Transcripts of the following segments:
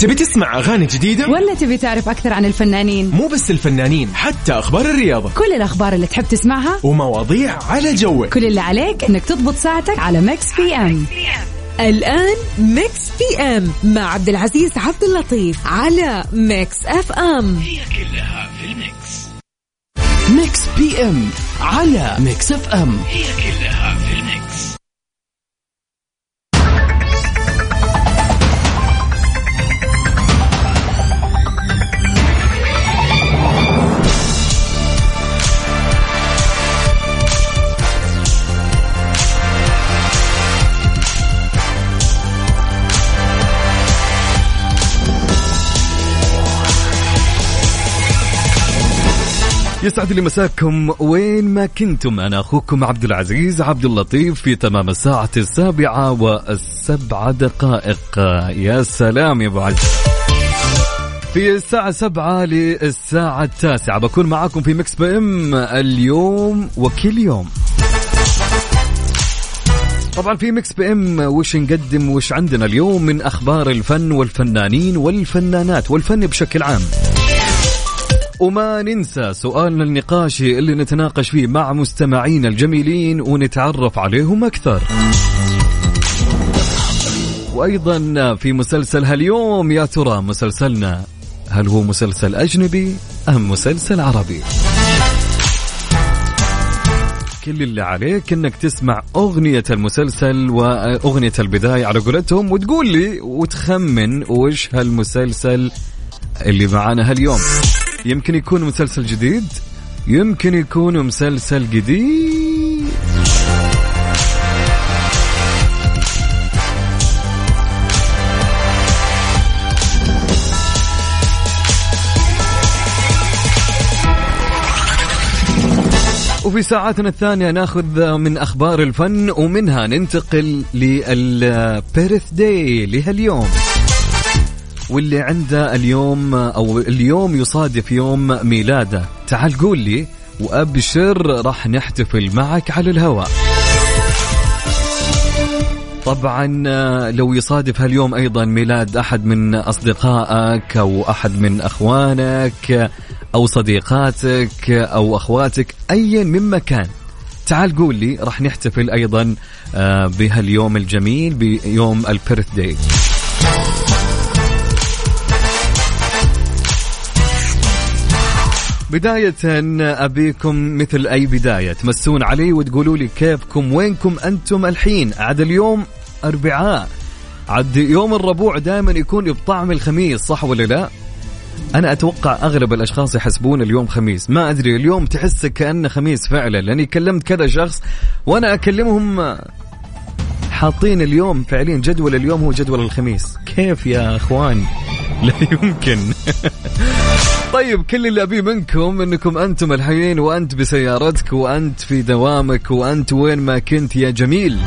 تبي تسمع أغاني جديدة؟ ولا تبي تعرف أكثر عن الفنانين؟ مو بس الفنانين حتى أخبار الرياضة. كل الأخبار اللي تحب تسمعها؟ ومواضيع على جوك. كل اللي عليك إنك تضبط ساعتك على Mix PM الآن Mix PM مع عبد العزيز عبد اللطيف على Mix FM هي كلها في ال mix Mix PM على Mix FM هي كلها في يسعد لي مساكم. وين ما كنتم أنا أخوكم عبد العزيز عبد اللطيف في تمام الساعة السابعة والسبع دقائق. يا سلام يا أبو عز في الساعة سبعة للساعة التاسعة. بكون معاكم في Mix PM اليوم وكل يوم. طبعا في Mix PM وش نقدم وش عندنا اليوم من أخبار الفن والفنانين والفنانات والفن بشكل عام. وما ننسى سؤالنا النقاشي اللي نتناقش فيه مع مستمعينا الجميلين ونتعرف عليهم أكثر. وأيضا في مسلسل هاليوم يا ترى مسلسلنا هل هو مسلسل أجنبي أم مسلسل عربي؟ كل اللي عليك إنك تسمع أغنية المسلسل واغنية البداية على قولتهم وتقول لي وتخمن وش هالمسلسل اللي معانا هاليوم. يمكن يكون مسلسل جديد يمكن يكون مسلسل جديد. وفي ساعاتنا الثانية ناخذ من أخبار الفن ومنها ننتقل للبيرث داي لهاليوم. واللي عنده اليوم أو اليوم يصادف يوم ميلاده. تعال قول لي وأبشر راح نحتفل معك على الهواء طبعا لو يصادف هاليوم أيضا ميلاد أحد من أصدقائك أو أحد من أخوانك أو صديقاتك أو أخواتك ايا من مكان. تعال قول لي راح نحتفل أيضا بهاليوم الجميل بيوم البيرث داي بداية أبيكم مثل أي بداية. تمسون علي وتقولوا لي كيفكم وينكم أنتم الحين؟ عاد اليوم أربعاء. عاد يوم الربوع دائما يكون بطعم الخميس صح ولا لا؟ أنا أتوقع أغلب الأشخاص يحسبون اليوم خميس. ما أدري اليوم تحس كأنه خميس فعلا. لأني كلمت كذا شخص وأنا أكلمهم حاطين اليوم فعليا جدول اليوم هو جدول الخميس. كيف يا أخوان؟ لا يمكن. طيب كل اللي أبيه منكم إنكم أنتم الحين وأنت بسيارتك وأنت في دوامك وأنت وين ما كنت يا جميل.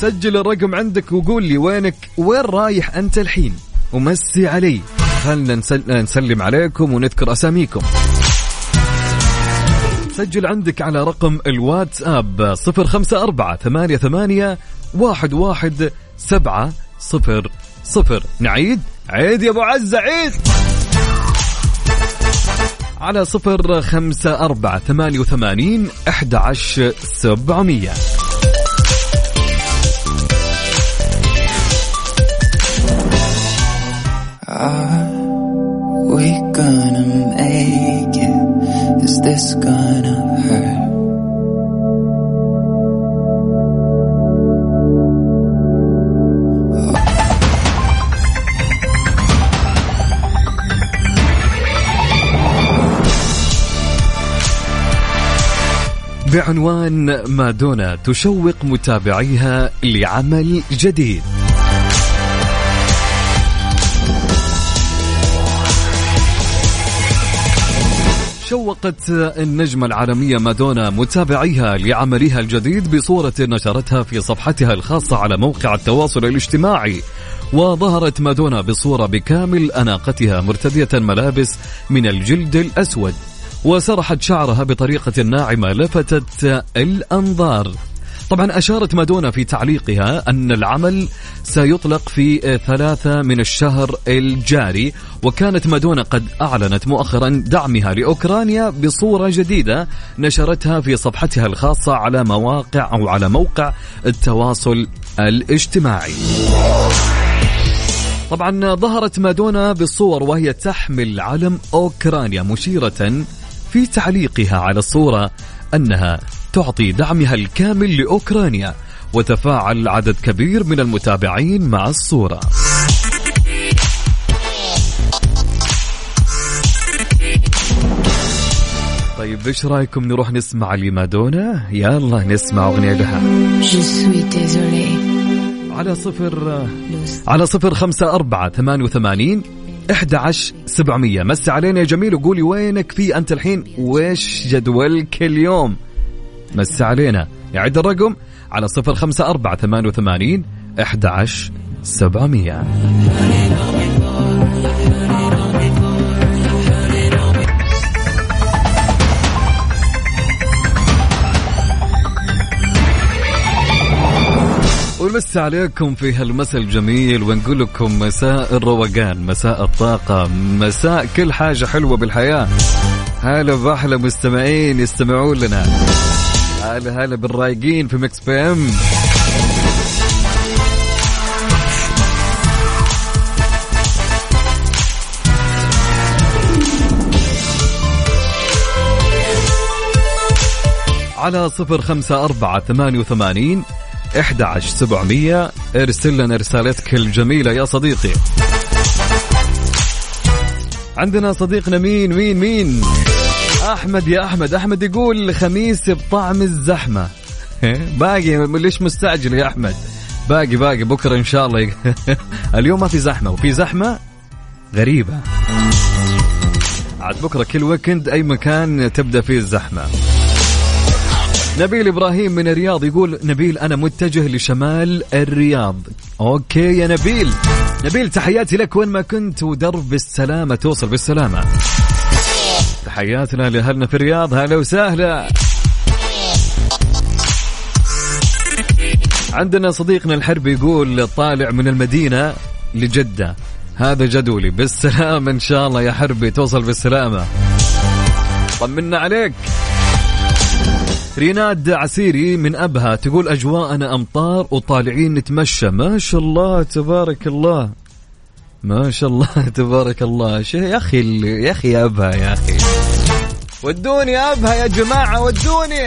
سجل الرقم عندك وقول لي وينك وين رايح أنت الحين؟ ومسي علي. خلنا نسلم عليكم ونذكر أساميكم. سجل عندك على رقم الواتساب صفر خمسة أربعة ثمانية ثمانية واحد واحد سبعة صفر صفر نعيد عيد يا أبو عزة عيد على صفر خمسة أربعة ثمانية وثمانين أحد عشر سبعمية we gonna make it? Is this gonna hurt? بعنوان مادونا تشوق متابعيها لعمل جديد. شوقت النجمة العالمية مادونا متابعيها لعملها الجديد بصورة نشرتها في صفحتها الخاصة على موقع التواصل الاجتماعي وظهرت مادونا بصورة بكامل أناقتها مرتدية ملابس من الجلد الأسود. وسرحت شعرها بطريقة ناعمة لفتت الأنظار. طبعا أشارت مادونا في تعليقها أن العمل سيطلق في ثلاثة من الشهر الجاري وكانت مادونا قد أعلنت مؤخرا دعمها لأوكرانيا بصورة جديدة نشرتها في صفحتها الخاصة على مواقع أو على موقع التواصل الاجتماعي. طبعا ظهرت مادونا بالصور وهي تحمل علم أوكرانيا مشيرة في تعليقها على الصورة أنها تعطي دعمها الكامل لأوكرانيا وتفاعل عدد كبير من المتابعين مع الصورة. طيب إيش رأيكم نروح نسمع لمادونا يلا نسمع أغنية لها. على صفر على صفر خمسة أربعة ثمانية وثمانين 11700 مس علينا يا جميل وقولي وينك في أنت الحين؟ وإيش جدولك اليوم مس علينا. يعد الرقم على 054 88 11700 نمس عليكم في هالمساء الجميل ونقول لكم مساء الروقان مساء الطاقة مساء كل حاجة حلوة بالحياة. هلا بأحلى مستمعين يستمعون لنا. هلا هلا بالرايقين في مكس بي إم. على صفر خمسة أربعة ثمانية وثمانين إحدى عشر سبعمية. ارسل لنا رسالتك الجميلة يا صديقي. عندنا صديقنا مين مين مين؟ أحمد يا أحمد. أحمد يقول خميس بطعم الزحمة. باقي ليش مستعجل يا أحمد؟ باقي باقي. بكرة إن شاء الله اليوم ما في زحمة وفي زحمة غريبة. عاد بكرة كل weekend أي مكان تبدأ فيه الزحمة. نبيل إبراهيم من الرياض يقول نبيل أنا متجه لشمال الرياض. okay يا نبيل. نبيل تحياتي لك وين ما كنت ودرب بالسلامة توصل بالسلامة. تحياتنا لأهلنا في الرياض. هلا وسهلا. عندنا صديقنا الحربي يقول طالع من المدينة لجدة. هذا جدولي. بالسلامة إن شاء الله يا حربي توصل بالسلامة. طمنا عليك. ريناد عسيري من أبها تقول أجواءنا أمطار وطالعين نتمشى. ما شاء الله تبارك الله. ما شاء الله تبارك الله. يا أخي يا أخي أبها يا أخي. ودوني أبها يا جماعة ودوني.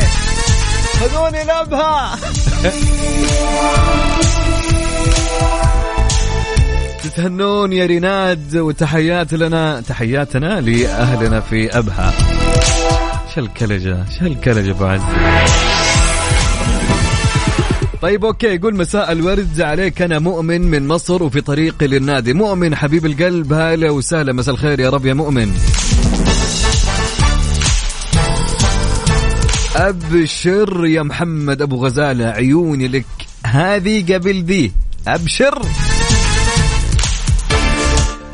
خذوني لأبها. تتهنون يا ريناد وتحيات لنا تحياتنا لأهلنا في أبها. شو الكلجة شو الكلجة عز طيب أوكي يقول مساء الورد عليك. أنا مؤمن من مصر وفي طريقي للنادي. مؤمن حبيب القلب هلا وسهلا. مساء الخير يا رب يا مؤمن. أبشر يا محمد أبو غزالة عيوني لك. هذه قبل ذي. أبشر.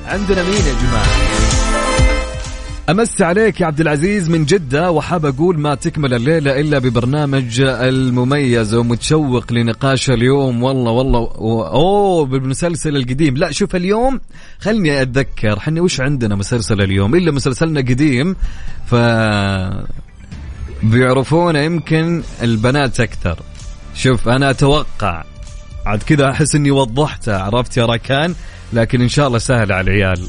عندنا مين يا جماعة؟ أمس عليك يا عبد العزيز من جدة وحاب أقول ما تكمل الليلة إلا ببرنامج المميز ومتشوق لنقاش اليوم. والله والله و... أوه بالمسلسل القديم. لا شوف اليوم خلني أتذكر حنا وش عندنا مسلسل اليوم؟ إلا مسلسلنا قديم ف بيعرفونه يمكن البنات أكثر. شوف أنا أتوقع عاد كذا أحس إني وضحته عرفت يا راكان؟ لكن إن شاء الله سهل على العيال.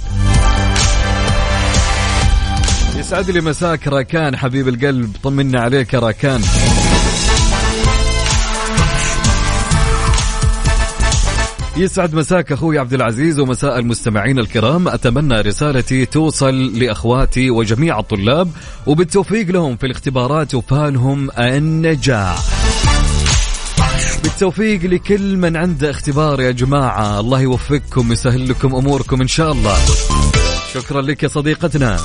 يسعد لي مساك راكان حبيب القلب طمنا عليك يا راكان. يسعد مساك أخوي عبد العزيز ومساء المستمعين الكرام. أتمنى رسالتي توصل لأخواتي وجميع الطلاب وبالتوفيق لهم في الاختبارات وفالهم النجاح بالتوفيق لكل من عنده اختبار يا جماعة. الله يوفقكم ويسهل لكم أموركم إن شاء الله. شكرا لك يا صديقتنا.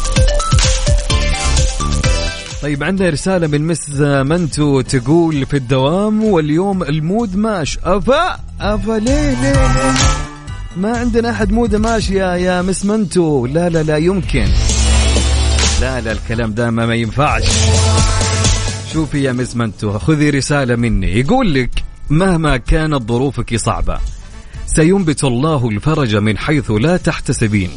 طيب عندنا رسالة من Miss منتو تقول في الدوام واليوم ال mood ماش. أفا! أفا ليه ليه؟ ما عندنا أحد mood ه ماشي يا, يا Miss منتو. لا لا لا يمكن. لا لا الكلام ده ما, ما ينفعش. شوفي يا مس منتو خذي رسالة مني. يقول لك مهما كانت ظروفك صعبة سينبت الله الفرج من حيث لا تحتسبين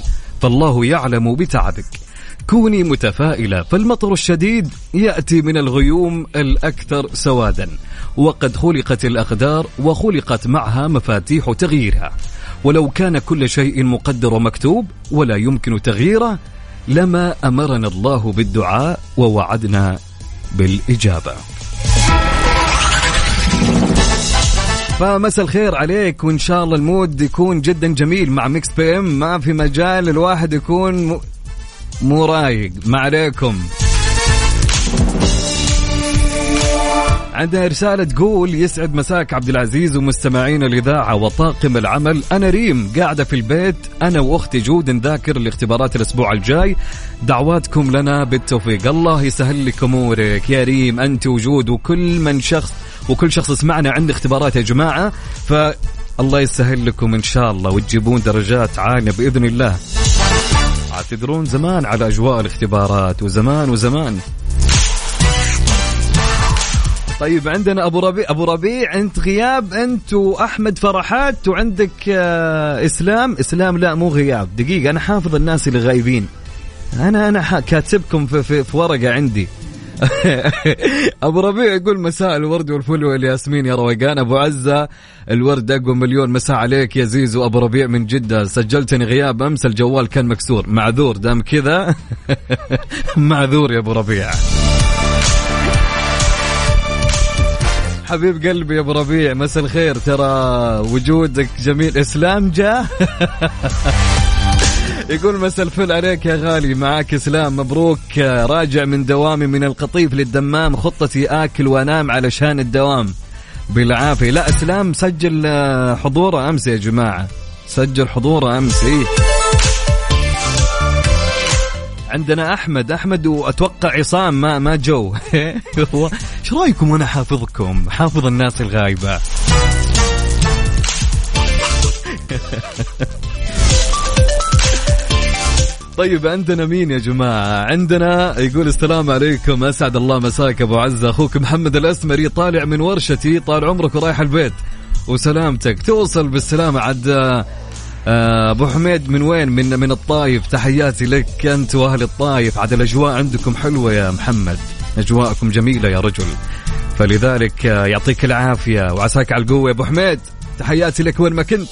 فالله يعلم بتعبك. كوني متفائلة فالمطر الشديد يأتي من الغيوم الأكثر سوادا. وقد خلقت الأقدار وخلقت معها مفاتيح تغييرها. ولو كان كل شيء مقدر ومكتوب ولا يمكن تغييره لما أمرنا الله بالدعاء ووعدنا بالإجابة. فمسا الخير عليك وإن شاء الله ال mood يكون جدا جميل مع Mix FM. ما في مجال الواحد يكون. مو رايق ما عليكم. عندنا رسالة تقول يسعد مساك عبد العزيز ومستمعين الإذاعة وطاقم العمل. أنا ريم قاعدة في البيت أنا وأختي جود نذاكر لاختبارات الأسبوع الجاي. دعواتكم لنا بالتوفيق. الله يسهل لك أمورك. يا ريم أنت وجود وكل من شخص وكل شخص سمعنا عنده اختبارات يا جماعة. فالله يسهل لكم إن شاء الله وتجيبون درجات عالية بإذن الله. تدرون زمان على أجواء الاختبارات وزمان وزمان. طيب عندنا أبو ربيع أبو ربيع أنت غياب أنت وأحمد فرحات وعندك آه إسلام. إسلام لا مو غياب. دقيقة أنا حافظ الناس اللي غايبين. أنا أنا كاتبكم في, في, في ورقة عندي. ابو ربيع يقول مساء الورد والفل والياسمين. يا روقان أبو عزة الورد أقوى مليون. مساء عليك يا زيزو. أبو ربيع من جدة. سجلتني غياب أمس. الجوال كان مكسور. معذور. دام كذا معذور يا أبو ربيع. حبيب قلبي يا أبو ربيع مساء الخير. ترى وجودك جميل. إسلام جاء. يقول مساء الفل عليك يا غالي معاك إسلام مبروك. راجع من دوامي من القطيف للدمام خطتي آكل وأنام علشان الدوام. بالعافية. لا إسلام سجل حضوره أمس يا جماعة. سجل حضوره أمس إيه. عندنا أحمد. أحمد وأتوقع عصام ما ما جو. إيش رأيكم وأنا حافظكم؟ حافظ الناس الغايبة. طيب عندنا مين يا جماعة؟ عندنا يقول السلام عليكم أسعد الله مساك أبو عزة أخوك محمد الأسمري طالع من ورشتي طال عمرك ورايح البيت. وسلامتك. توصل بالسلامة عد آه، أبو حميد من وين؟ من من الطايف. تحياتي لك أنت وأهل الطايف. عاد الأجواء عندكم حلوة يا محمد. أجواءكم جميلة يا رجل. فلذلك آه، يعطيك العافية. وعساك على القوة يا أبو حميد. تحياتي لك وين ما كنت.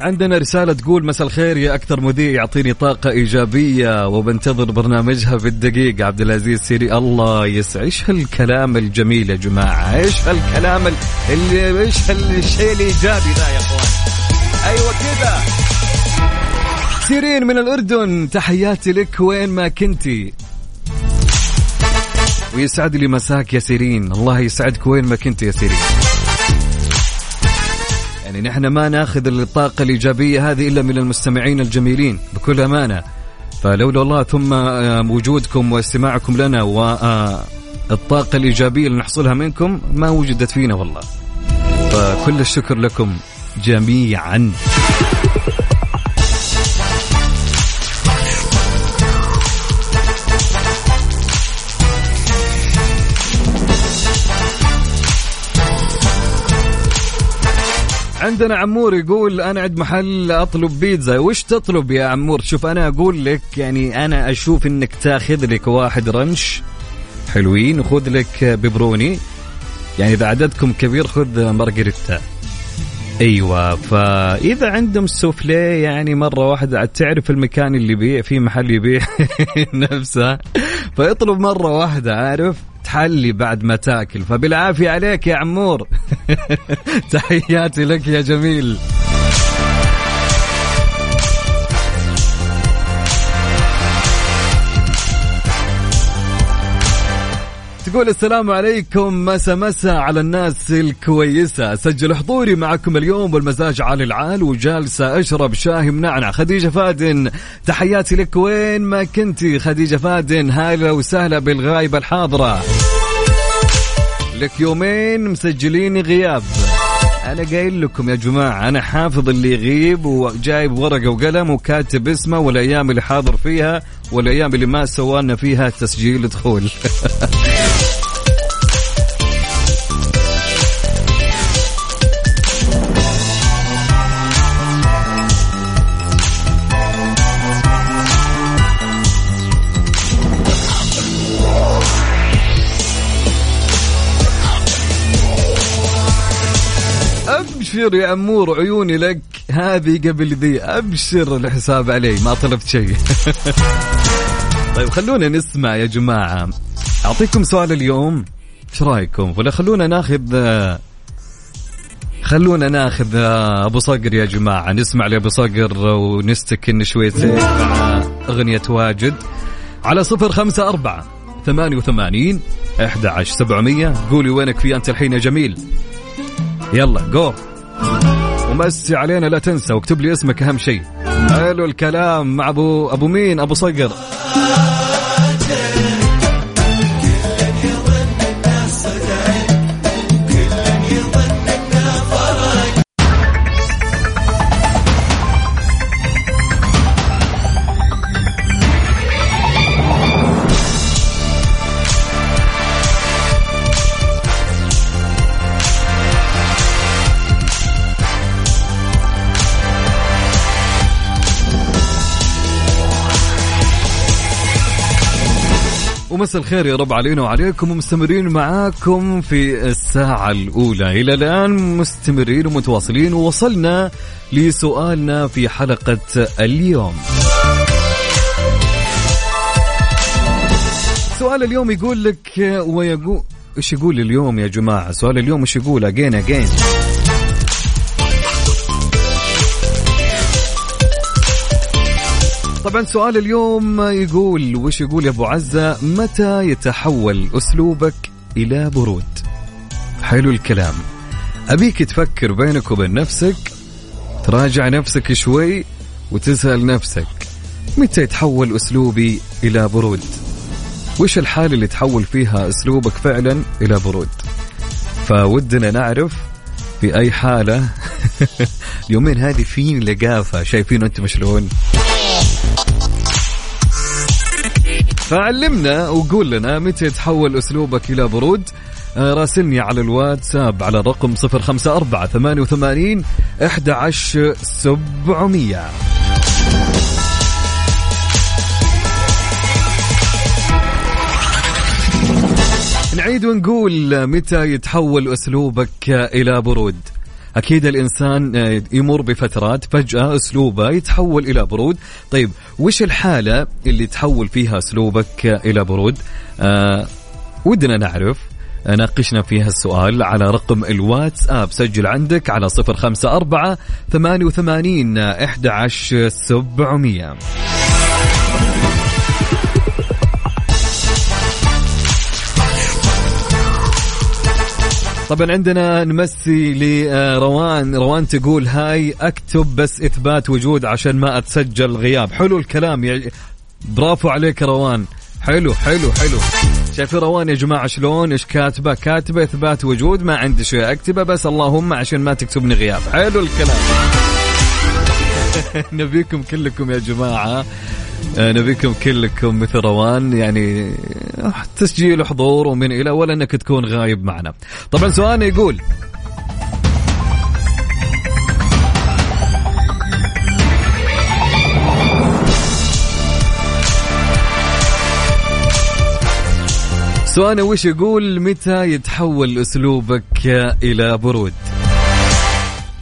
عندنا رسالة تقول مساء الخير يا أكثر مذيع يعطيني طاقة إيجابية وبنتظر برنامجها بالدقيقة عبد العزيز سيرين الله يسعد. إيش هالكلام الجميل يا جماعة؟ إيش هالكلام اللي إيش هالشيء الإيجابي ذا يا أخوان؟ أيوة كذا سيرين من الأردن تحياتي لك وين ما كنتي. ويسعد لي مساك يا سيرين. الله يسعدك وين ما كنت يا سيرين. يعني نحن ما ناخذ الطاقة الإيجابية هذه إلا من المستمعين الجميلين بكل أمانة. فلولا الله ثم آه، وجودكم واستماعكم لنا والطاقة آه، الإيجابية اللي نحصلها منكم ما وجدت فينا والله. فكل الشكر لكم جميعا. عندنا عمور يقول أنا عند محل أطلب بيتزا. وش تطلب يا عمور؟ شوف أنا أقول لك يعني أنا أشوف إنك تاخذ لك واحد رنش حلوين وخذ لك ببروني يعني إذا عددكم كبير خذ مارغريتا. أيوه فإذا عندهم سوفلي يعني مرة واحدة تعرف المكان اللي يبيع في محل يبيع نفسه. فاطلب مرة واحدة عارف؟ تحلي بعد ما تاكل. فبالعافية عليك يا عمور. تحياتي لك يا جميل. تقول السلام عليكم مسا مسا على الناس الكويسة. سجل حضوري معكم اليوم والمزاج عالي العال وجالسة أشرب شاهي منعنع. خديجة فادن تحياتي لك. وين ما كنتي خديجة فادن هلا وسهلا بالغايبة الحاضرة. لك يومين مسجلين غياب. أنا قايل لكم يا جماعة أنا حافظ اللي يغيب وجايب ورقة وقلم وكاتب اسمه والأيام اللي حاضر فيها والأيام اللي ما سوالنا فيها تسجيل دخول. ابشر يا أمور عيوني لك. هذه قبل ذي أبشر الحساب علي. ما طلبت شيء. طيب خلونا نسمع يا جماعة. أعطيكم سؤال اليوم. إيش رأيكم؟ ولا خلونا ناخذ خلونا ناخذ أبو صقر يا جماعة. نسمع لأبو صقر ونستكن شويتين مع أغنية واجد. على صفر خمسة أربعة ثمانية وثمانين أحد عشر سبعمية. قولي وينك في أنت الحين يا جميل. يلا جو ومسي علينا لا تنسى واكتب لي اسمك أهم شيء. حلو الكلام مع ابو أبو مين؟ أبو صقر. ومساء الخير يا رب علينا وعليكم ومستمرين معاكم في الساعة الأولى. إلى الآن مستمرين ومتواصلين ووصلنا لسؤالنا في حلقة اليوم. سؤال اليوم يقول لك ويقول إيش يقول اليوم يا جماعة؟ سؤال اليوم إيش يقول؟ اجين اجين طبعا سؤال اليوم يقول وش يقول يا أبو عزة؟ متى يتحول أسلوبك إلى برود؟ حلو الكلام. أبيك تفكر بينك وبين نفسك تراجع نفسك شوي وتسأل نفسك متى يتحول أسلوبي إلى برود؟ وش الحالة اللي تحول فيها أسلوبك فعلا إلى برود؟ فودنا نعرف في أي حالة. اليومين هذه فين لقافة؟ شايفين أنتم شلون؟ فعلمنا وقول لنا متى يتحول أسلوبك إلى برود. آه، راسلني على الواتساب على الرقم 054 88 11700 نعيد ونقول متى يتحول أسلوبك إلى برود. أكيد الإنسان آه، يمر بفترات فجأة أسلوبه يتحول إلى برود. طيب وش الحالة اللي تحول فيها أسلوبك إلى برود؟ آه ودنا نعرف آه، ناقشنا فيها السؤال على رقم الواتساب. سجل عندك على 054 88 11700 طبعا عندنا نمسي لروان. روان تقول هاي أكتب بس إثبات وجود عشان ما أتسجل غياب. حلو الكلام. يا برافو عليك روان. حلو حلو حلو. شايفين روان يا جماعة شلون؟ إيش كاتبة؟ كاتبة إثبات وجود. ما عندي شيء أكتبه بس اللهم عشان ما تكتبني غياب. حلو الكلام. نبيكم كلكم يا جماعة. نبيكم كلكم مثل روان يعني تسجيل حضور ومن إلى ولا أنك تكون غايب معنا. طبعا سؤالنا يقول سؤالنا وش يقول متى يتحول أسلوبك إلى برود؟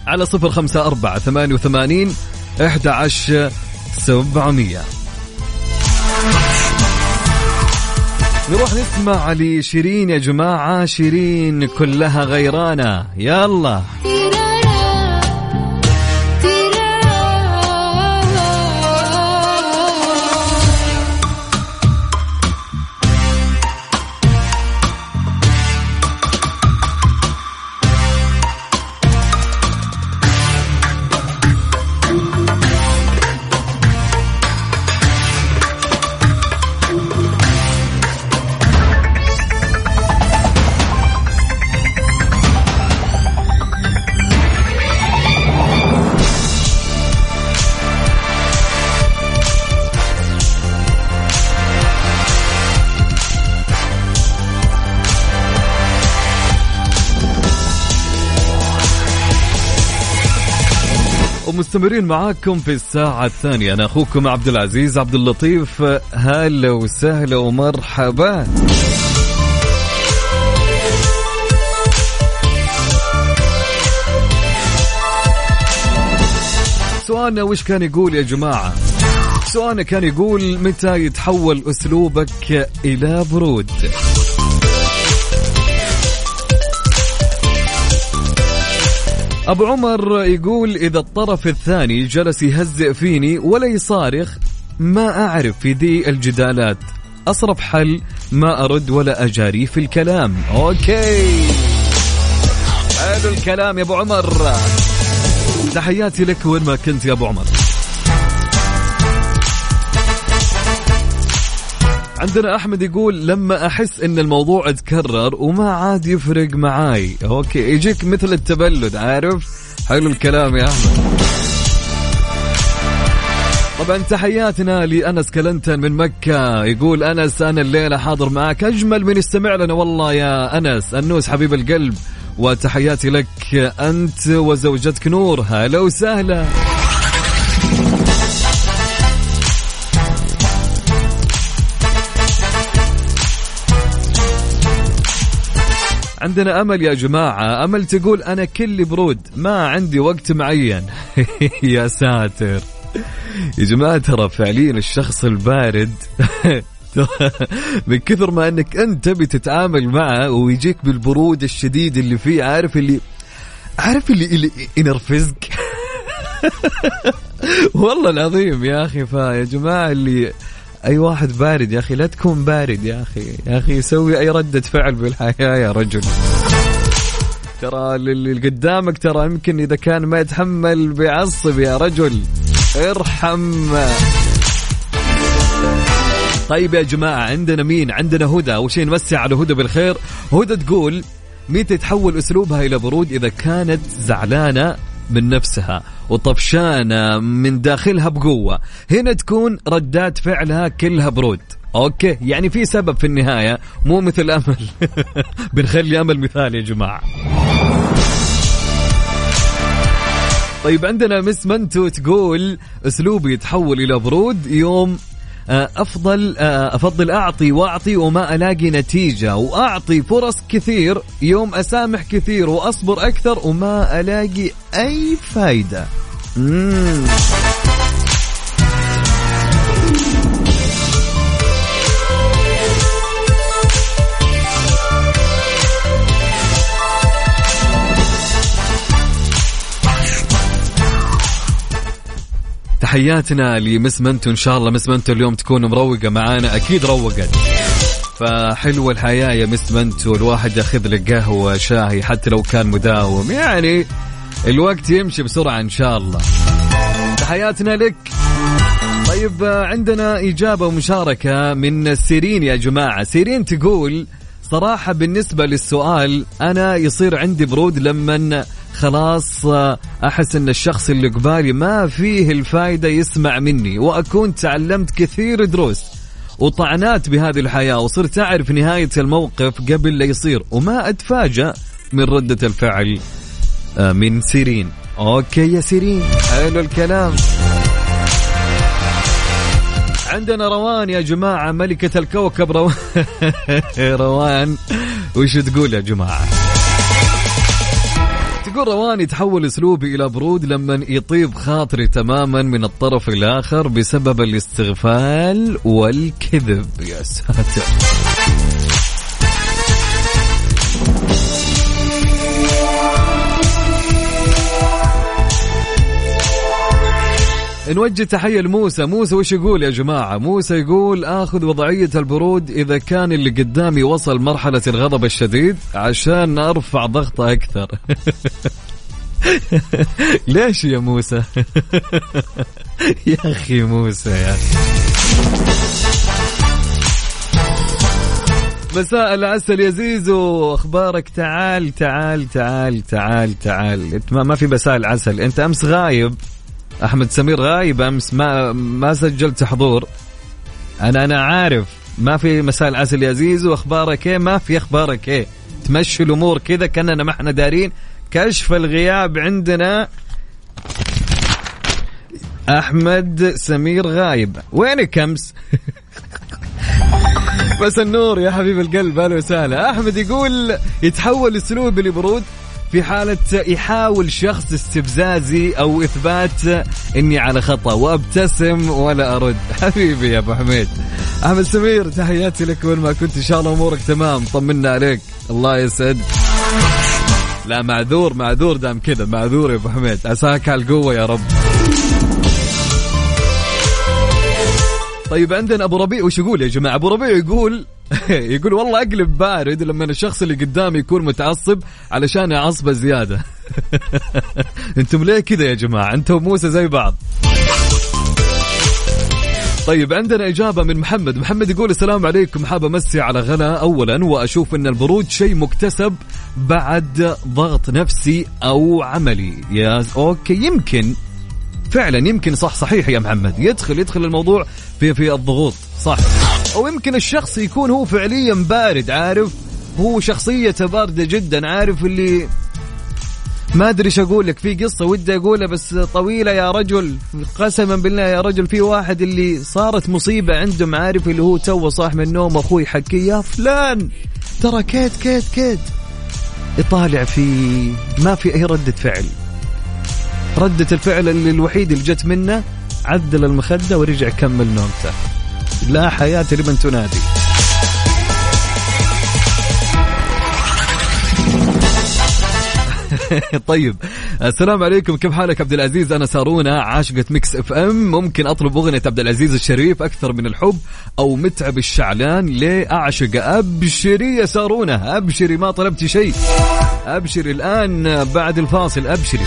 على صفر خمسة أربعة ثمانية وثمانين إحدى عشر سبعمية نروح نسمع لشيرين يا جماعة. شيرين كلها غيرانة. يلا. ومستمرين معاكم في الساعة الثانية. أنا أخوكم عبد العزيز عبد اللطيف. هلا وسهلا ومرحبا. سؤالنا وش كان يقول يا جماعة؟ سؤالنا كان يقول متى يتحول أسلوبك إلى برود؟ أبو عمر يقول إذا الطرف الثاني جلس يهزئ فيني ولا يصارخ ما أعرف في ذي الجدالات. أصرف حل ما أرد ولا أجاري في الكلام. okay. حلو الكلام يا أبو عمر. تحياتي لك وين ما كنت يا أبو عمر. عندنا أحمد يقول لما أحس إن الموضوع تكرر وما عاد يفرق معاي. okay يجيك مثل التبلد عارف؟ حلو الكلام يا أحمد. طبعا تحياتنا لأنس كلنتن من مكة. يقول أنس أنا الليلة حاضر معك أجمل من يستمع لنا والله يا أنس. النوس حبيب القلب وتحياتي لك أنت وزوجتك نور. هلا وسهلا. عندنا أمل يا جماعة. أمل تقول أنا كلي برود ما عندي وقت معين. يا ساتر. يا جماعة ترى فعليا الشخص البارد من كثر ما إنك أنت تبي تتعامل معه ويجيك بالبرود الشديد اللي فيه عارف اللي عارف اللي, اللي ينرفزك والله العظيم يا أخي فيا جماعة اللي أي واحد بارد يا أخي لا تكون بارد يا أخي. يا أخي سوي أي ردة فعل بالحياة يا رجل. ترى اللي قدامك ترى يمكن إذا كان ما يتحمل بيعصب يا رجل. ارحم. طيب يا جماعة عندنا مين؟ عندنا هدى. أول شيء نمسي على هدى بالخير. هدى تقول متى تحول أسلوبها إلى برود إذا كانت زعلانة من نفسها وطفشانة من داخلها بقوة. هنا تكون ردات فعلها كلها برود. okay؟ يعني في سبب في النهاية مو مثل أمل. بنخلي أمل مثال يا جماعة. طيب عندنا مس منتو تقول أسلوبي يتحول إلى برود يوم أفضل آه، أفضل أعطي وأعطي وما ألاقي نتيجة وأعطي فرص كثير يوم أسامح كثير وأصبر أكثر وما ألاقي أي فايدة مم. تحياتنا لمس منتو. إن شاء الله مس منتو اليوم تكون مروقة معانا. أكيد روقت. فحلوة الحياة يا مس منتو. الواحد ياخذ له قهوة شاهي حتى لو كان مداوم. يعني الوقت يمشي بسرعة إن شاء الله. تحياتنا لك. طيب عندنا إجابة ومشاركة من سيرين يا جماعة. سيرين تقول صراحة بالنسبة للسؤال أنا يصير عندي برود لما خلاص أحس إن الشخص اللي قبالي ما فيه الفايدة يسمع مني وأكون تعلمت كثير دروس وطعنات بهذه الحياة وصرت أعرف نهاية الموقف قبل لا يصير وما أتفاجأ من ردة الفعل آه، من سيرين. okay يا سيرين. حلو الكلام. عندنا روان يا جماعة ملكة الكوكب روان. روان وش تقول يا جماعة؟ تقول روان يتحول أسلوبي إلى برود لما يطيب خاطري تماما من الطرف الآخر بسبب الاستغفال والكذب. يا ساتر. نوجه تحية لموسى. موسى وش يقول يا جماعة؟ موسى يقول آخذ وضعية البرود إذا كان اللي قدامي وصل مرحلة الغضب الشديد عشان أرفع ضغطه أكثر. ليش يا موسى؟ يا أخي موسى يا مساء العسل يا زيزو. أخبارك؟ تعال تعال تعال تعال تعال. إنت ما في مساء العسل. أنت أمس غايب. أحمد سمير غايب أمس. ما ما سجلت حضور. أنا أنا عارف. ما في مساء العسل يا زيزو. أخبارك إيه؟ ما في أخبارك إيه؟ تمشي الأمور كذا كأننا ما إحنا دارين. كشف الغياب عندنا أحمد سمير غايب. وينك أمس؟ بس النور يا حبيب القلب. أهلا وسهلا. أحمد يقول يتحول اسلوبي لبرود. في حالة يحاول شخص استفزازي أو إثبات إني على خطأ وأبتسم ولا أرد. حبيبي يا أبو حميد. أحمد سمير تحياتي لك وين ما كنت. إن شاء الله أمورك تمام. طمنا عليك. الله يسعد. لا معذور معذور دام كذا. معذور يا أبو حميد. عساك على القوة يا رب. طيب عندنا أبو ربيع. وش يقول يا جماعة؟ أبو ربيع يقول يقول والله أقلب بارد لما الشخص اللي قدامي يكون متعصب علشان أعصبه زيادة. أنتم ليه كذا يا جماعة؟ أنتم موسى زي بعض. طيب عندنا إجابة من محمد. محمد يقول السلام عليكم. حاب أمسي على غلا. أولا وأشوف أن البرود شيء مكتسب بعد ضغط نفسي أو عملي. يا okay يمكن. فعلا يمكن صح. صحيح يا محمد. يدخل يدخل الموضوع في في الضغوط. صح. أو يمكن الشخص يكون هو فعليا بارد عارف؟ هو شخصيته باردة جدا عارف؟ اللي ما أدري إيش أقول لك في قصة ودي أقولها بس طويلة يا رجل. قسما بالله يا رجل في واحد اللي صارت مصيبة عندهم عارف؟ اللي هو تو صاح من النوم أخوي حكي يا فلان! ترى كيت كيت كيت يطالع في ما في أي ردة فعل. ردة الفعل اللي الوحيد اللي جت منه عدل المخدة ورجع كمل نومته. لا حياة لمن تنادي. طيب السلام عليكم. كيف حالك عبد العزيز؟ أنا سارونا عاشقة Mix FM. ممكن أطلب أغنية عبد العزيز الشريف أكثر من الحب أو متعب الشعلان ليه اعشق أبشري يا سارونا أبشري ما طلبتي شيء. أبشري الآن بعد الفاصل أبشري.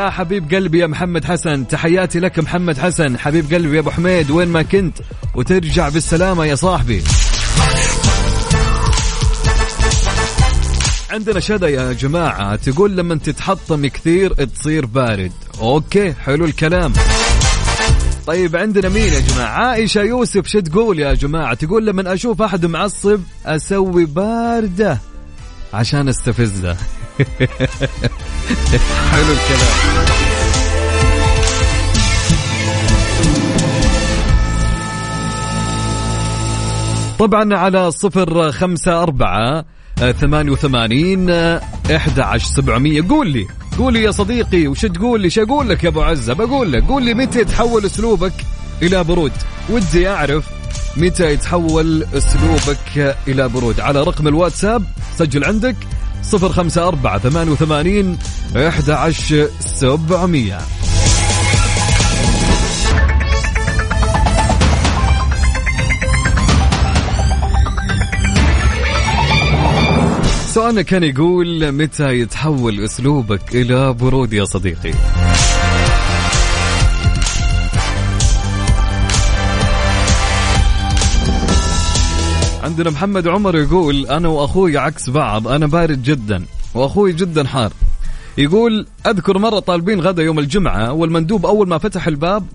يا حبيب قلبي يا محمد حسن تحياتي لك محمد حسن. حبيب قلبي يا أبو حميد وين ما كنت؟ وترجع بالسلامة يا صاحبي. عندنا شذا يا جماعة تقول لما تتحطم كثير تصير بارد. أوكي حلو الكلام. طيب عندنا مين يا جماعة؟ عائشة يوسف شو تقول يا جماعة؟ تقول لما أشوف أحد معصب أسوي باردة عشان أستفزه. حلو الكلام. طبعا على صفر خمسة أربعة ثمانية وثمانين إحدى عشر سبعمية. قول لي قول لي يا صديقي وش تقول لي؟ شو أقول لك يا أبو عزة؟ بقول لك قول لي متى يتحول أسلوبك إلى برود؟ ودي أعرف متى يتحول أسلوبك إلى برود. على رقم الواتساب سجل عندك صفر خمسة أربعة ثمانية وثمانين إحدى عشر سبعمية. سؤالنا كان يقول متى يتحول أسلوبك إلى برود يا صديقي؟ عندنا محمد عمر يقول أنا وأخوي عكس بعض أنا بارد جدا وأخوي جدا حار. يقول أذكر مرة طالبين غدا يوم الجمعة والمندوب أول ما فتح الباب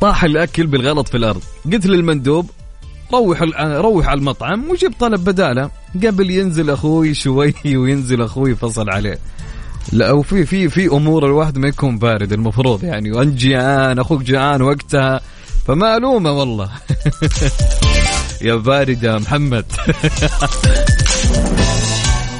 طاح الأكل بالغلط في الأرض. قلت للمندوب روح روح على المطعم وجيب طلب بدالة قبل ينزل أخوي شوي وينزل أخوي فصل عليه. لا وفي في في أمور الواحد ما يكون بارد المفروض يعني. وانت جيعان أخوك جيعان وقتها فما ألومه والله. يا بارد يا محمد.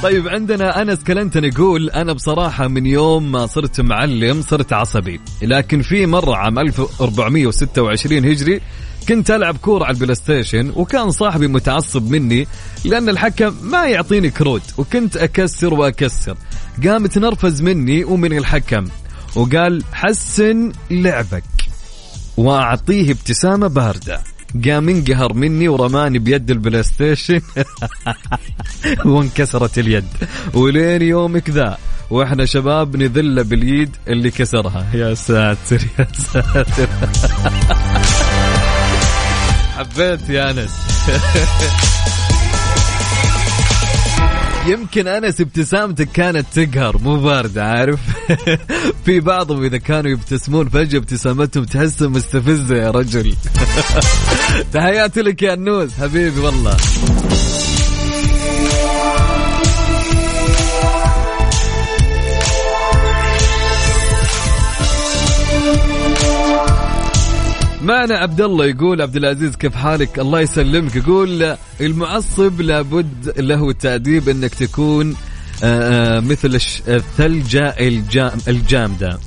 طيب عندنا أنس كلنتن يقول أنا بصراحة من يوم ما صرت معلم صرت عصبي لكن في مرة عام 1426 هجري كنت ألعب كورة على ال PlayStation وكان صاحبي متعصب مني لأن الحكم ما يعطيني كروت وكنت أكسر وأكسر. قام تنرفز مني ومن الحكم وقال حسن لعبك وأعطيه ابتسامة باردة. قام انقهر مني ورماني بيد ال PlayStation وانكسرت اليد. ولين يومك ذا وإحنا شباب نذله باليد اللي كسرها. يا ساتر يا ساتر. حبيت يا أنس. يمكن أنس ابتسامتك كانت تقهر مو بارده عارف؟ في بعضهم إذا كانوا يبتسمون فجأة ابتسامتهم تحسها مستفزة يا رجل. تحياتي لك يا النوس حبيبي والله. معنا عبد الله يقول عبد العزيز كيف حالك؟ الله يسلمك. يقول المعصب لابد له التأديب إنك تكون آه، آه، مثل الثلجة الجام الجامدة.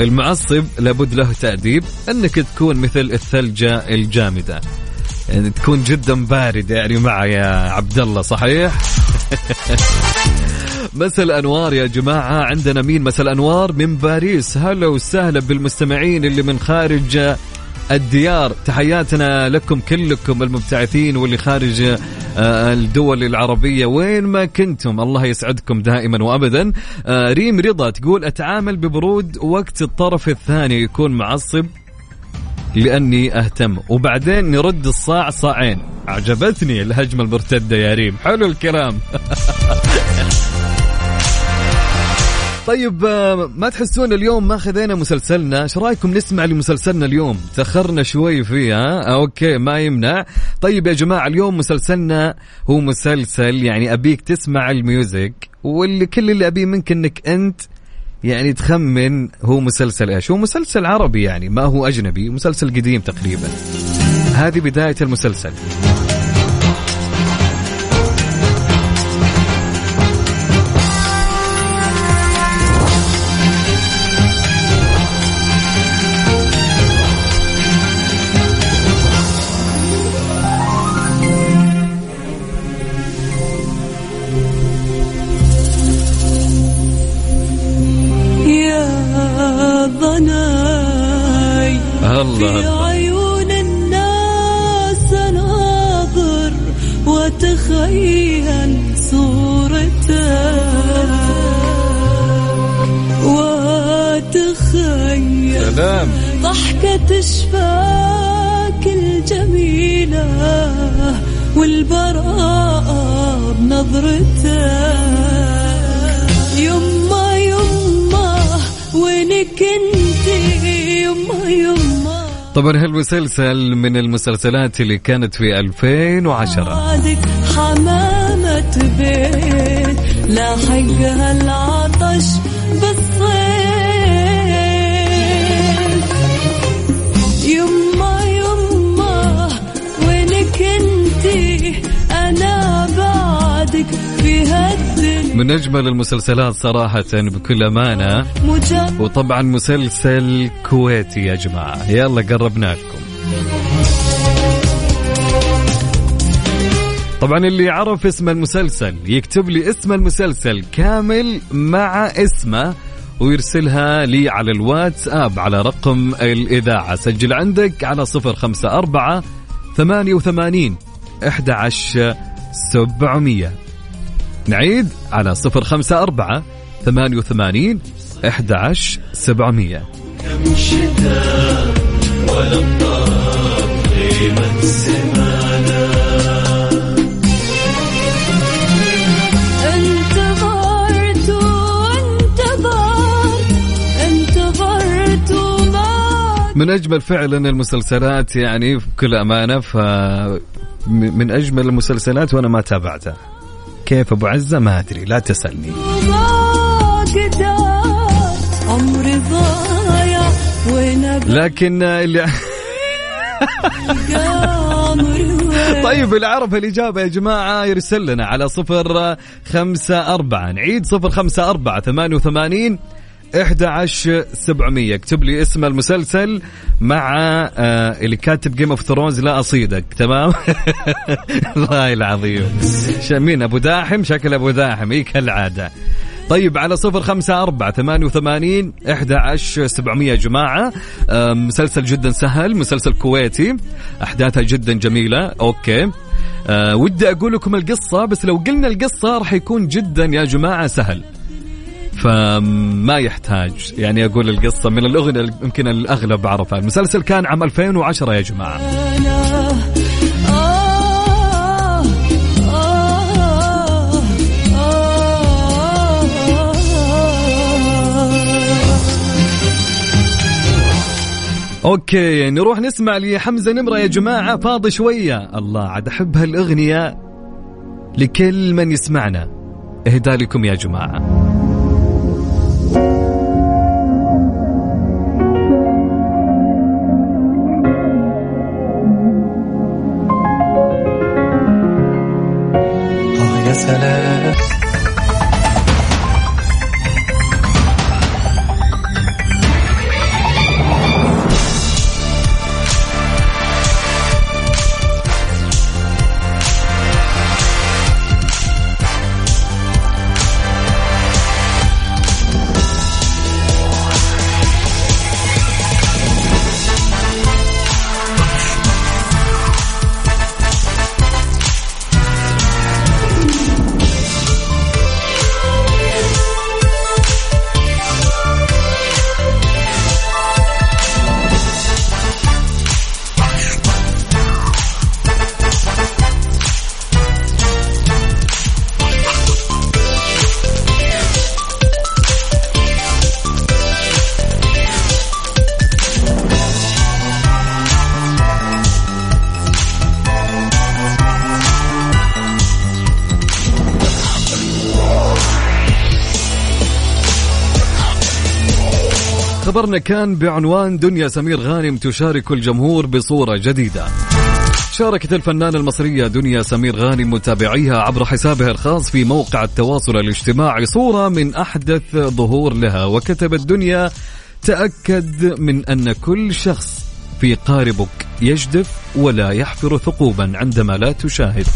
المعصب لابد له تأديب إنك تكون مثل الثلجة الجامدة. يعني تكون جدا بارد يعني معه يا عبد الله صحيح؟ مساء الأنوار يا جماعة. عندنا مين مساء الأنوار؟ من باريس. هلا وسهلا بالمستمعين اللي من خارج الديار. تحياتنا لكم كلكم المبتعثين واللي خارج آه، الدول العربية. وين ما كنتم الله يسعدكم دائما وأبدا. آه، ريم رضا تقول أتعامل ببرود وقت الطرف الثاني يكون معصب لأني أهتم. وبعدين نرد الصاع صاعين. عجبتني الهجمة المرتدة يا ريم. حلو الكلام. طيب آه، ما تحسون اليوم ما خذينا مسلسلنا؟ إيش رأيكم نسمع لمسلسلنا اليوم؟ تأخرنا شوي فيه ها؟ okay ما يمنع. طيب يا جماعة اليوم مسلسلنا هو مسلسل يعني أبيك تسمع الميوزك واللي كل اللي أبيه منك انك أنت يعني تخمن هو مسلسل إيش. هو مسلسل عربي يعني ما هو أجنبي مسلسل قديم تقريبا. هذه بداية المسلسل. ضناي في الله. عيون الناس ناظر وتخيل صورتك. وتخيل سلام. ضحكة شفاك الجميلة والبراءة بنظرتك. طبعا هالمسلسل من المسلسلات اللي كانت في 2010 بعدك حمامة بيت لاحقها العطش بالصيف من أجمل المسلسلات صراحة بكل أمانة. وطبعا مسلسل كويتي يا جماعة. يلا قربنا لكم طبعا اللي يعرف اسم المسلسل يكتب لي اسم المسلسل كامل مع اسمه ويرسلها لي على الواتساب على رقم الإذاعة. سجل عندك على 054 88 11700 نعيد على صفر خمسة أربعة ثمانية وثمانين أحد عشر سبعمية. من أجمل فعلا المسلسلات يعني بكل أمانة ف من أجمل المسلسلات وأنا ما تابعتها. كيف أبو عزة؟ ما أدري لا وين لكن اللي طيب اللي عرف الإجابة يا جماعة يرسل لنا على صفر خمسة أربعة. نعيد صفر خمسة أربعة ثمانية وثمانين إحدى عشر سبعمية. اكتب لي اسم المسلسل مع آه اللي كاتب Game of Thrones لا أصيدك. تمام؟ الله العظيم. مين؟ أبو داحم؟ شكل أبو داحم. إيه كالعادة. طيب على صفر خمسة أربعة ثمانية وثمانين عشر سبعمية جماعة. آه، مسلسل جدا سهل مسلسل كويتي. أحداثها جدا جميلة. Okay. أه ودي أقول لكم القصة بس لو قلنا القصة راح يكون جدا يا جماعة سهل. فما يحتاج يعني أقول القصة من اللي يمكن الأغلب عرفها. المسلسل كان عام 2010 يا آه أوكي نروح نسمع لحمزة نمرة يا جماعة. فاضي شوية. الله عاد أحب هالأغنية لكل من يسمعنا. اهدى لكم يا جماعة. سلام. خبرنا كان بعنوان دنيا سمير غانم تشارك الجمهور بصورة جديدة. شاركت الفنانة المصرية دنيا سمير غانم متابعيها عبر حسابها الخاص في موقع التواصل الاجتماعي. صورة من أحدث ظهور لها وكتبت دنيا تأكد من أن كل شخص في قاربك يجدف ولا يحفر ثقوبا عندما لا تشاهد.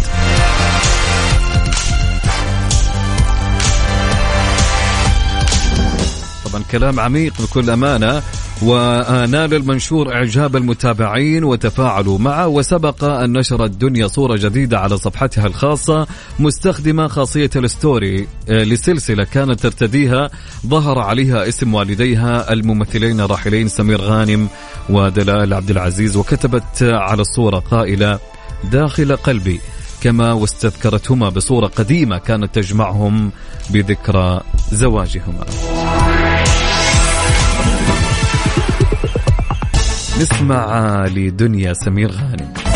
كلام عميق بكل أمانة ونال المنشور إعجاب المتابعين وتفاعلوا معه وسبق أن نشرت دنيا صورة جديدة على صفحتها الخاصة مستخدمة خاصية الستوري آه، لسلسلة كانت ترتديها ظهر عليها اسم والديها الممثلين الراحلين سمير غانم ودلال عبد العزيز وكتبت على الصورة قائلة داخل قلبي. كما واستذكرتهما بصورة قديمة كانت تجمعهم بذكرى زواجهما. نسمع لدنيا سمير غانم.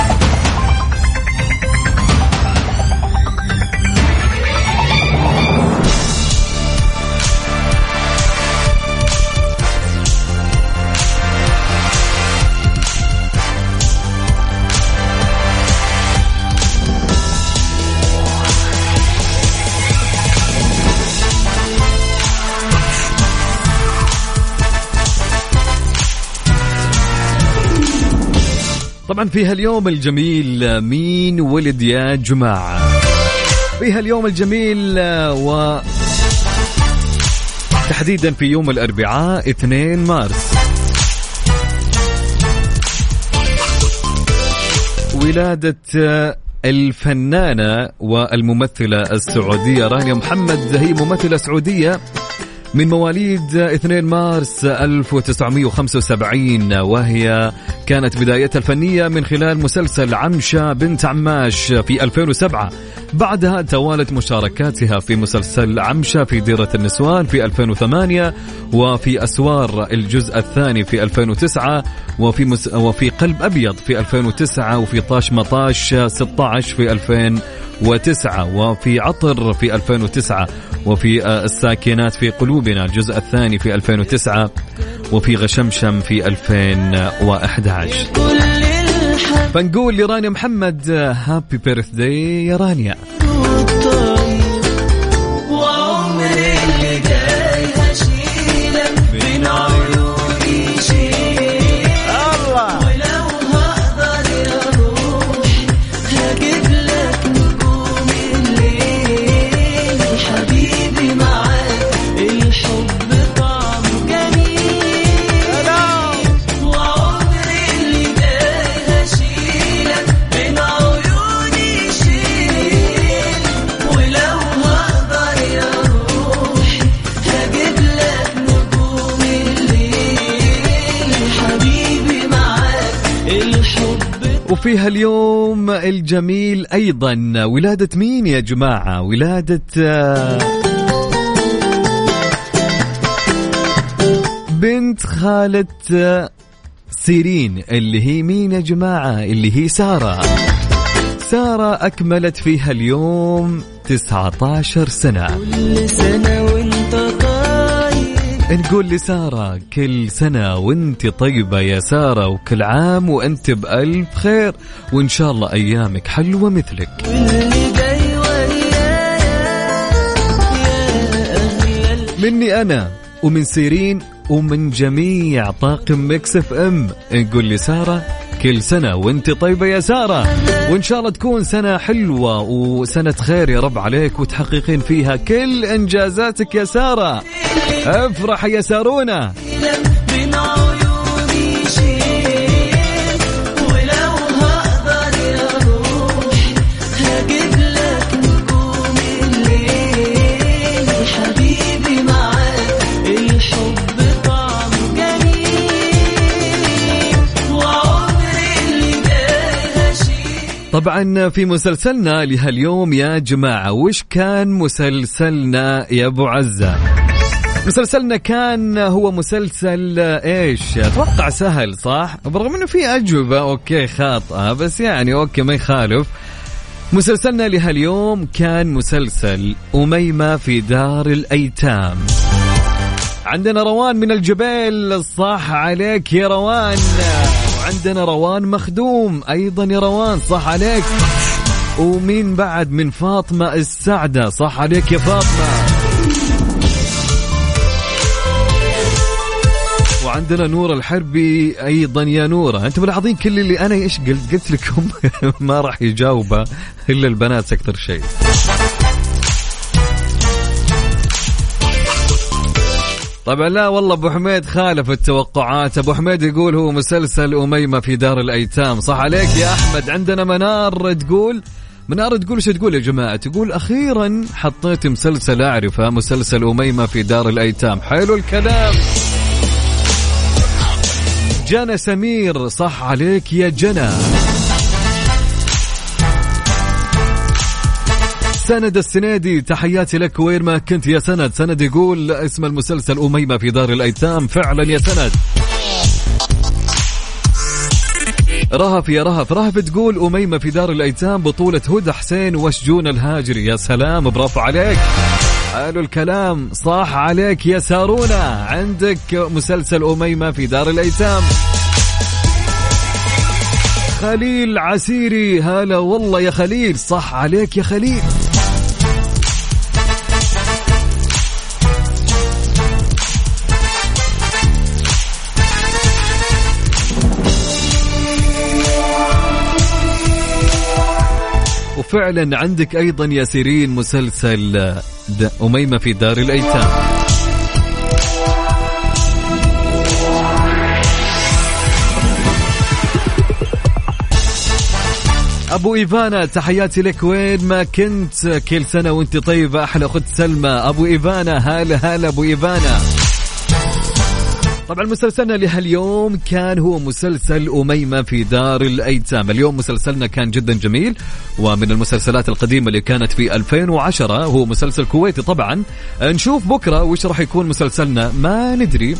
طبعا في هاليوم الجميل مين ولد يا جماعة؟ في هاليوم الجميل و تحديدا في يوم الأربعاء 2 مارس. ولادة الفنانة والممثلة السعودية رانيا محمد هي ممثلة سعودية من مواليد 2 مارس 1975 وهي كانت بدايتها الفنية من خلال مسلسل عمشة بنت عماش في 2007 بعدها توالت مشاركاتها في مسلسل عمشة في ديرة النسوان في 2008 وفي أسوار الجزء الثاني في 2009 وفي مس... وفي قلب أبيض في 2009 وفي طاش مطاش 16 في 2009 وفي عطر في 2009 وفي الساكنات في قلوبنا الجزء الثاني في 2009 وفي غشمشم في 2011 فنقول لرانيا محمد هابي بيرث داي يا رانيا. وفي هاليوم الجميل أيضا. ولادة مين يا جماعة؟ ولادة آه، بنت خالة آه، سيرين اللي هي مين يا جماعة؟ اللي هي سارة. سارة أكملت فيها اليوم 19 سنة. كل سنة نقول لسارة كل سنة وانت طيبة يا سارة وكل عام وانت بألف خير وإن شاء الله أيامك حلوة مثلك. مني أنا ومن سيرين ومن جميع طاقم مكسف إم. نقول لسارة كل سنة وانت طيبة يا سارة. وإن شاء الله تكون سنة حلوة وسنة خير يا رب عليك وتحققين فيها كل إنجازاتك يا سارة. أفرح يا سارونا. طبعا في مسلسلنا لهاليوم يا جماعة وش كان مسلسلنا يا أبو عزة؟ مسلسلنا كان هو مسلسل إيش؟ أتوقع سهل صح؟ برغم إنه في أجوبة okay خاطئة بس يعني okay ما يخالف. مسلسلنا لهاليوم كان مسلسل أميمة في دار الأيتام. عندنا روان من الجبال صح عليك يا روان. وعندنا روان مخدوم. أيضا يا روان صح عليك. ومين بعد؟ من فاطمة السعدة. صح عليك يا فاطمة. وعندنا نور الحربي. أيضا يا نوره أنتم ملاحظين كل اللي أنا إيش قلت قلت لكم ما راح يجاوبه إلا البنات أكثر شيء. طبعا لا والله أبو حميد خالف التوقعات. أبو حميد يقول هو مسلسل أميمة في دار الأيتام. صح عليك يا أحمد. عندنا منار تقول منار تقول شو تقول يا جماعة؟ تقول أخيرا حطيت مسلسل أعرفه مسلسل أميمة في دار الأيتام. حلو الكلام. جنى سمير صح عليك يا جنى. سند السنيدي تحياتي لك وين ما كنت يا سند. سند يقول اسم المسلسل أميمة في دار الأيتام فعلا يا سند. رهف يا رهف. رهف تقول أميمة في دار الأيتام بطولة هدى حسين وشجون الهاجري. يا سلام برافو عليك. حلو الكلام صح عليك يا سارونا. عندك مسلسل أميمة في دار الأيتام. خليل عسيري هلا والله يا خليل. صح عليك يا خليل. وفعلا عندك أيضا يا سيرين مسلسل أميمة في دار الأيتام. أبو إيفانا تحياتي لك. وين ما كنت كل سنة وأنت طيبة أحلى أخت سلمى. أبو إيفانا هلا هلا أبو إيفانا. طبعا مسلسلنا لهاليوم كان هو مسلسل أميمة في دار الأيتام. اليوم مسلسلنا كان جدا جميل ومن المسلسلات القديمة اللي كانت في 2010 هو مسلسل كويتي. طبعا نشوف بكرة وش راح يكون مسلسلنا. ما ندري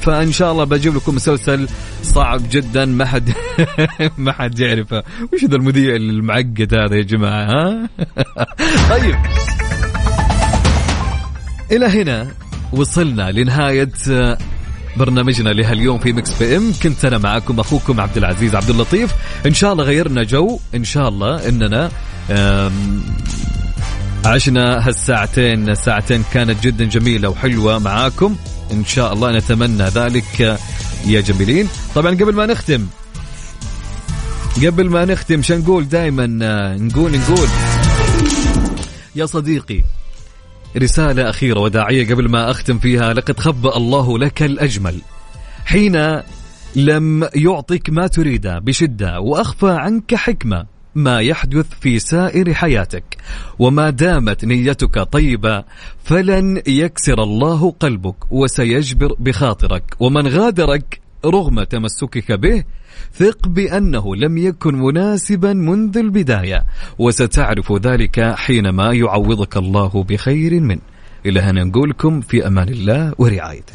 فإن شاء الله بجيب لكم مسلسل صعب جدا. ما حد ما حد يعرفه. وش ذا المذيع المعقد هذا يا جماعة ها؟ طيب. إلى هنا وصلنا لنهاية برنامجنا لهاليوم في Mix PM. كنت أنا معكم أخوكم عبد العزيز عبد اللطيف. إن شاء الله غيرنا جو. إن شاء الله إننا عشنا هالساعتين. ساعتين كانت جدا جميلة وحلوة معاكم. إن شاء الله نتمنى ذلك يا جميلين. طبعا قبل ما نختم قبل ما نختم شو نقول دائما نقول نقول. يا صديقي رسالة أخيرة وداعية قبل ما أختم فيها. لقد خبأ الله لك الأجمل. حين لم يعطك ما تريده بشدة وأخفى عنك حكمة ما يحدث في سائر حياتك. وما دامت نيتك طيبة فلن يكسر الله قلبك وسيجبر بخاطرك. ومن غادرك رغم تمسكك به ثق بأنه لم يكن مناسبا منذ البداية وستعرف ذلك حينما يعوضك الله بخير منه. إلى هنا نقولكم في أمان الله ورعايته.